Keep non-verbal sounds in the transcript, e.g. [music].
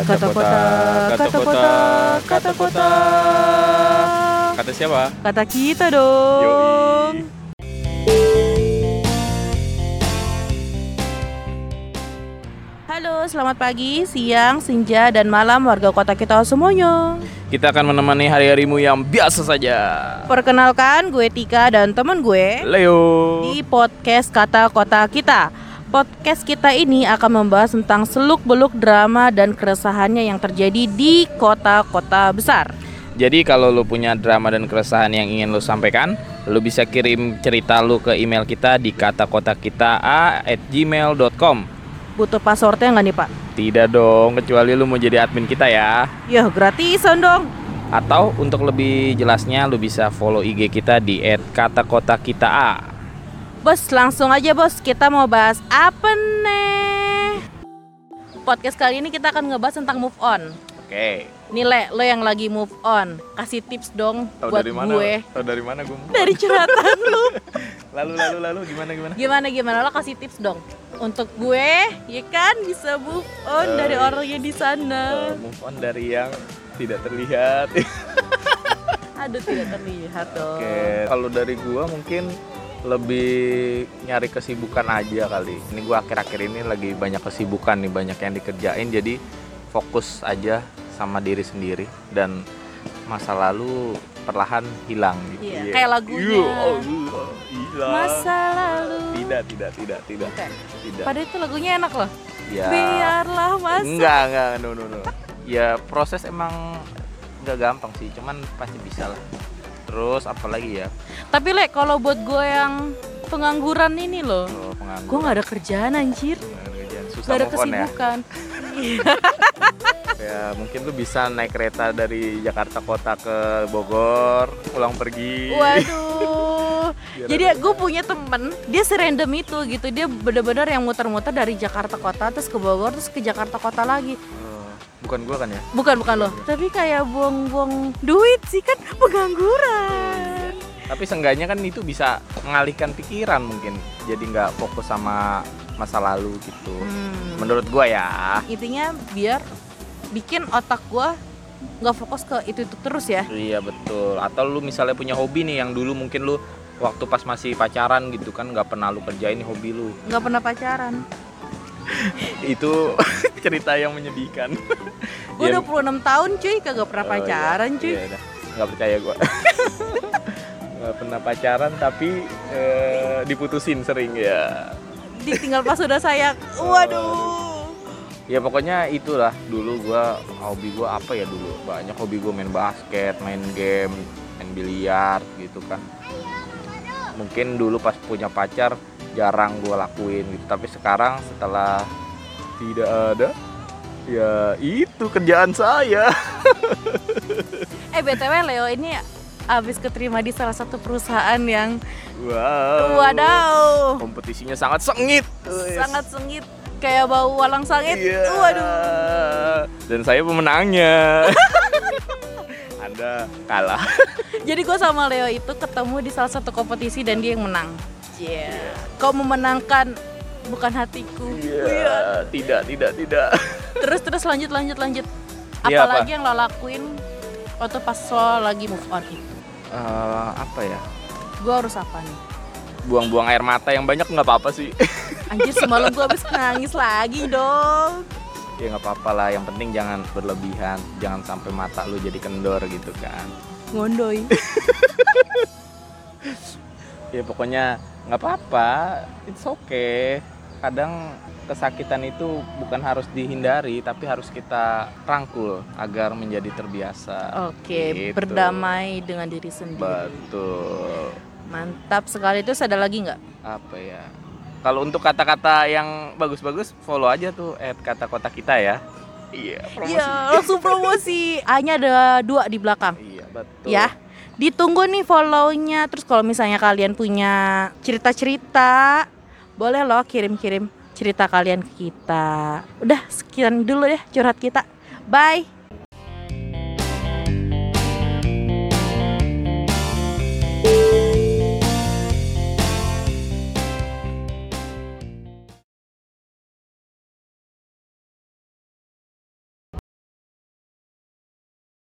Kata kota, kata kota, kata kota. Kata siapa? Kata kita dong. Yoi. Halo, selamat pagi, siang, senja, dan malam warga kota kita semuanya. Kita akan menemani hari-harimu yang biasa saja. Perkenalkan, gue Tika dan teman gue Leo. di podcast Kata Kota Kita. Podcast kita ini akan membahas tentang seluk-beluk drama dan keresahannya yang terjadi di kota-kota besar. Jadi kalau lu punya drama dan keresahan yang ingin lu sampaikan, lu bisa kirim cerita lu ke email kita di kata kota kita at gmail.com. Butuh passwordnya nggak nih pak? Tidak dong, kecuali lu mau jadi admin kita ya. Ya gratisan dong. Atau untuk lebih jelasnya lu bisa follow IG kita di @katakotakita. Bos langsung aja bos, kita mau bahas apa nih? Podcast kali ini kita akan ngebahas tentang move on. Oke. Nih Le, lo yang lagi move on, kasih tips dong buat gue Tahu dari mana gue? dari curhatan lu. [laughs] Lalu lalu lalu gimana gimana? Gimana gimana lo kasih tips dong untuk gue, ya kan bisa move on Eh, dari orangnya di sana. Uh, move on dari yang tidak terlihat. [laughs] Aduh tidak terlihat dong. Oke, kalau dari gua mungkin lebih nyari kesibukan aja kali. Ini gua akhir-akhir ini lagi banyak kesibukan nih, banyak yang dikerjain jadi fokus aja sama diri sendiri dan masa lalu perlahan hilang gitu. Iya, kayak lagunya. Allah, hilang. Masa lalu. Tidak, tidak, tidak, tidak. Oke. Tidak. Padahal itu lagunya enak loh. Ya. Biarlah masa. Enggak, enggak, no, no, no. Ya proses emang nggak gampang sih, cuman pasti bisa lah. Terus apalagi ya? Tapi Le, kalau buat gue yang pengangguran ini loh, pengangguran. gue nggak ada kerjaan anjir, kerjaan susah nggak ada ya. kesibukan. [laughs] Ya mungkin lu bisa naik kereta dari Jakarta kota ke Bogor pulang pergi Waduh. [laughs] Jadi gue punya temen, dia serandom itu gitu, dia bener-bener yang muter-muter dari Jakarta kota terus ke Bogor terus ke Jakarta kota lagi. Oh, bukan gua kan ya? Bukan bukan loh, tapi kayak buang-buang duit sih kan pengangguran. tapi seenggaknya kan itu bisa mengalihkan pikiran mungkin. Jadi nggak fokus sama masa lalu gitu. Hmm. menurut gua ya. Intinya biar bikin otak gue nggak fokus ke itu itu terus ya. iya betul. Atau lu misalnya punya hobi nih yang dulu mungkin lu waktu pas masih pacaran gitu kan nggak pernah lu kerjain hobi lu. Nggak pernah pacaran. [laughs] itu cerita yang menyedihkan [laughs] Gue Yang- 26 tahun cuy, kagak pernah Oh, iya. pacaran cuy. Iya, dah. nggak percaya gua [laughs] nggak pernah pacaran tapi eh, diputusin sering ya Ditinggal pas udah sayang. [laughs] Waduh. ya pokoknya itulah dulu gua hobi gua apa ya dulu banyak hobi gua main basket main game main biliar gitu kan mungkin dulu pas punya pacar jarang gua lakuin gitu tapi sekarang setelah tidak ada ya itu kerjaan saya [laughs] Eh BTW Leo ini abis keterima di salah satu perusahaan yang wow wadaw kompetisinya sangat sengit sangat sengit kayak bau walang sangit. Iya. Waduh. Dan saya pemenangnya. [laughs] Anda kalah. [laughs] Jadi gue sama Leo itu ketemu di salah satu kompetisi dan dia yang menang. Iya. Kau memenangkan bukan hatiku. Iya, tidak, tidak, tidak. Terus terus lanjut lanjut lanjut. Iya, Apalagi yang lo lakuin waktu pas lo lagi move on itu. Eh, apa ya? Gue harus apa nih? Buang-buang air mata yang banyak nggak apa-apa sih. [laughs] Anjir semalam gue habis nangis lagi dong. ya nggak apa-apa lah. Yang penting jangan berlebihan. Jangan sampai mata lu jadi kendor gitu kan. Ngondoy. [laughs] Ya pokoknya nggak apa-apa. It's okay. Kadang kesakitan itu bukan harus dihindari, tapi harus kita rangkul agar menjadi terbiasa. Oke, Gitu. berdamai dengan diri sendiri. Betul. Mantap sekali. Terus ada lagi nggak? Apa ya? Kalau untuk kata-kata yang bagus-bagus, follow aja tuh at kata kota kita ya. Iya, promosi. Iya, langsung promosi. [laughs] A-nya ada dua di belakang. Iya, betul. Ya. Ditunggu nih follow-nya. Terus kalau misalnya kalian punya cerita-cerita, boleh loh kirim-kirim cerita kalian ke kita. Udah sekian dulu deh curhat kita. Bye.